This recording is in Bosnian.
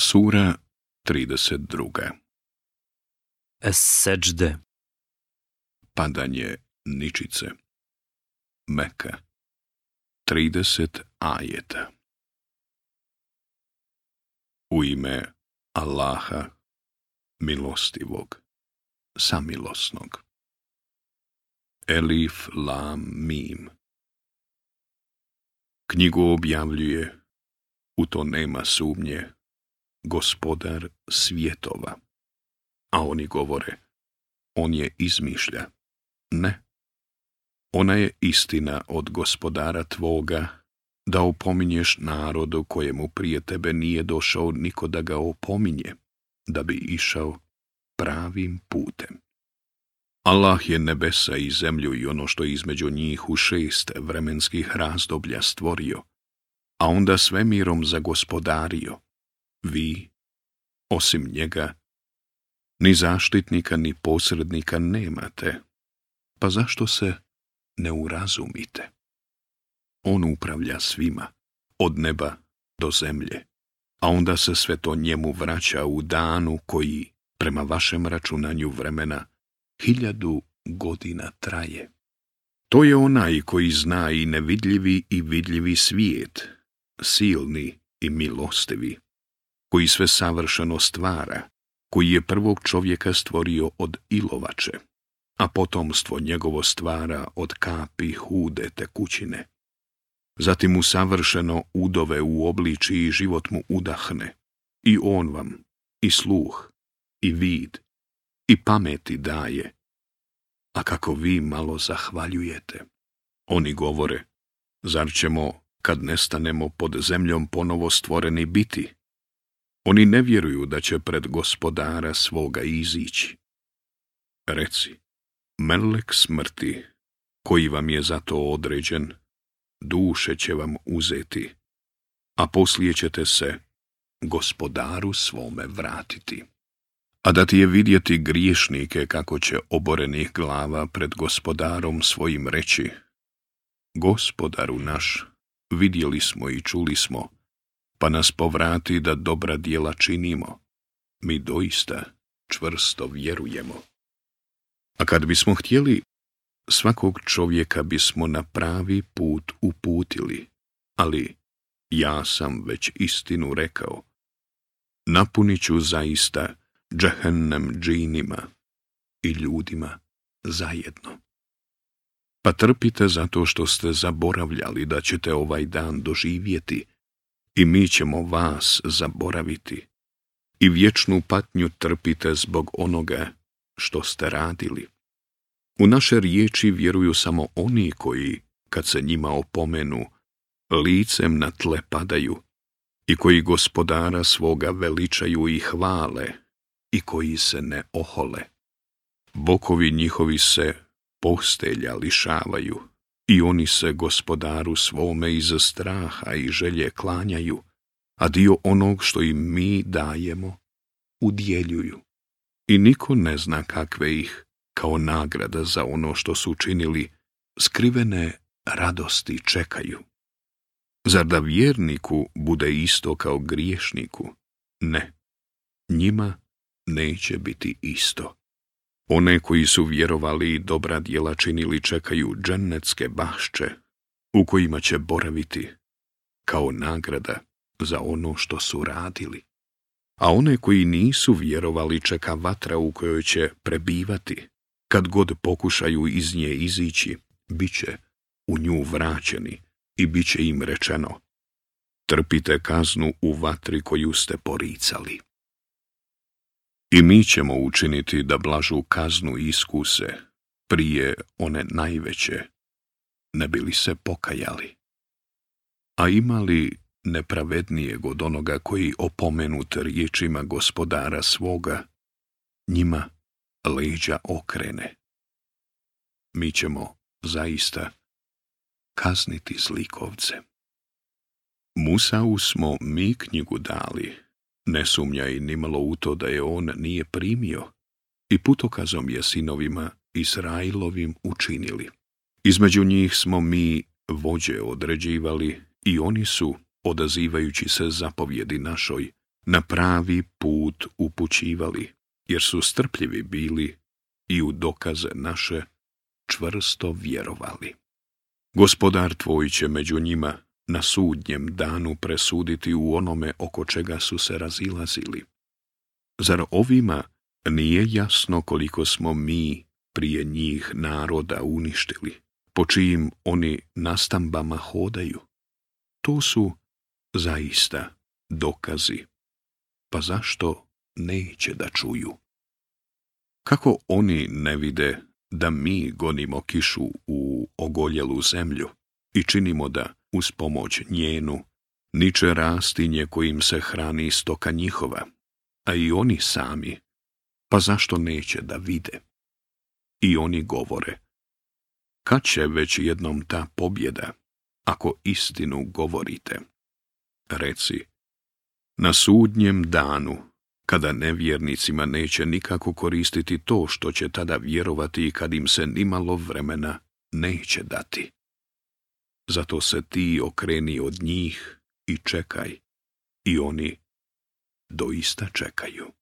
Sura 32. Es-seđde Padanje ničice Meka 30 ajeta U ime Allaha milostivog samilosnog Elif Lam Mim Knjigu objavljuje u to nema sumnje gospodar svjetova. A oni govore, on je izmišlja. Ne. Ona je istina od gospodara tvoga, da opominješ narodu kojemu prije tebe nije došao niko da ga opominje, da bi išao pravim putem. Allah je nebesa i zemlju i ono što je između njih u šest vremenskih razdoblja stvorio, a onda svemirom zagospodario, vi, osim njega, ni zaštitnika, ni posrednika nemate, pa zašto se ne urazumite? On upravlja svima, od neba do zemlje, a onda se sve to njemu vraća u danu koji, prema vašem računanju vremena, hiljadu godina traje. To je onaj koji zna i nevidljivi i vidljivi svijet, silni i milostivi koji sve savršeno stvara, koji je prvog čovjeka stvorio od ilovače, a potomstvo njegovo stvara od kapi hude tekućine. Zatim mu savršeno udove u obliči i život mu udahne, i on vam, i sluh, i vid, i pameti daje. A kako vi malo zahvaljujete, oni govore, zar ćemo, kad nestanemo pod zemljom ponovo stvoreni biti, oni ne vjeruju da će pred gospodara svoga izići. Reci, melek smrti, koji vam je za to određen, duše će vam uzeti, a poslije ćete se gospodaru svome vratiti. A da ti je vidjeti griješnike kako će oborenih glava pred gospodarom svojim reći, gospodaru naš, vidjeli smo i čuli smo, pa nas povrati da dobra dijela činimo. Mi doista čvrsto vjerujemo. A kad bismo htjeli, svakog čovjeka bismo na pravi put uputili, ali ja sam već istinu rekao. Napunit ću zaista džahennem džinima i ljudima zajedno. Pa trpite zato što ste zaboravljali da ćete ovaj dan doživjeti i mi ćemo vas zaboraviti. I vječnu patnju trpite zbog onoga što ste radili. U naše riječi vjeruju samo oni koji, kad se njima opomenu, licem na tle padaju i koji gospodara svoga veličaju i hvale i koji se ne ohole. Bokovi njihovi se postelja lišavaju i oni se gospodaru svome iz straha i želje klanjaju, a dio onog što im mi dajemo udjeljuju. I niko ne zna kakve ih, kao nagrada za ono što su učinili skrivene radosti čekaju. Zar da vjerniku bude isto kao griješniku? Ne, njima neće biti isto. One koji su vjerovali i dobra djela činili čekaju džennetske bašće, u kojima će boraviti kao nagrada za ono što su radili. A one koji nisu vjerovali čeka vatra u kojoj će prebivati. Kad god pokušaju iz nje izići, bit će u nju vraćeni i bit će im rečeno. Trpite kaznu u vatri koju ste poricali. I mi ćemo učiniti da blažu kaznu iskuse prije one najveće, ne bili se pokajali. A imali nepravednijeg od onoga koji opomenut riječima gospodara svoga, njima leđa okrene. Mi ćemo zaista kazniti zlikovce. Musau smo mi knjigu dali, ne sumnja i nimalo u to da je on nije primio i putokazom je sinovima Israilovim učinili. Između njih smo mi vođe određivali i oni su, odazivajući se zapovjedi našoj, na pravi put upućivali, jer su strpljivi bili i u dokaze naše čvrsto vjerovali. Gospodar tvoj će među njima na sudnjem danu presuditi u onome oko čega su se razilazili. Zar ovima nije jasno koliko smo mi prije njih naroda uništili, po čijim oni nastambama hodaju? To su zaista dokazi. Pa zašto neće da čuju? Kako oni ne vide da mi gonimo kišu u ogoljelu zemlju i činimo da uz pomoć njenu, niče rastinje kojim se hrani stoka njihova, a i oni sami, pa zašto neće da vide? I oni govore, kad će već jednom ta pobjeda, ako istinu govorite? Reci, na sudnjem danu, kada nevjernicima neće nikako koristiti to što će tada vjerovati i kad im se nimalo vremena neće dati. Zato se ti okreni od njih i čekaj, i oni doista čekaju.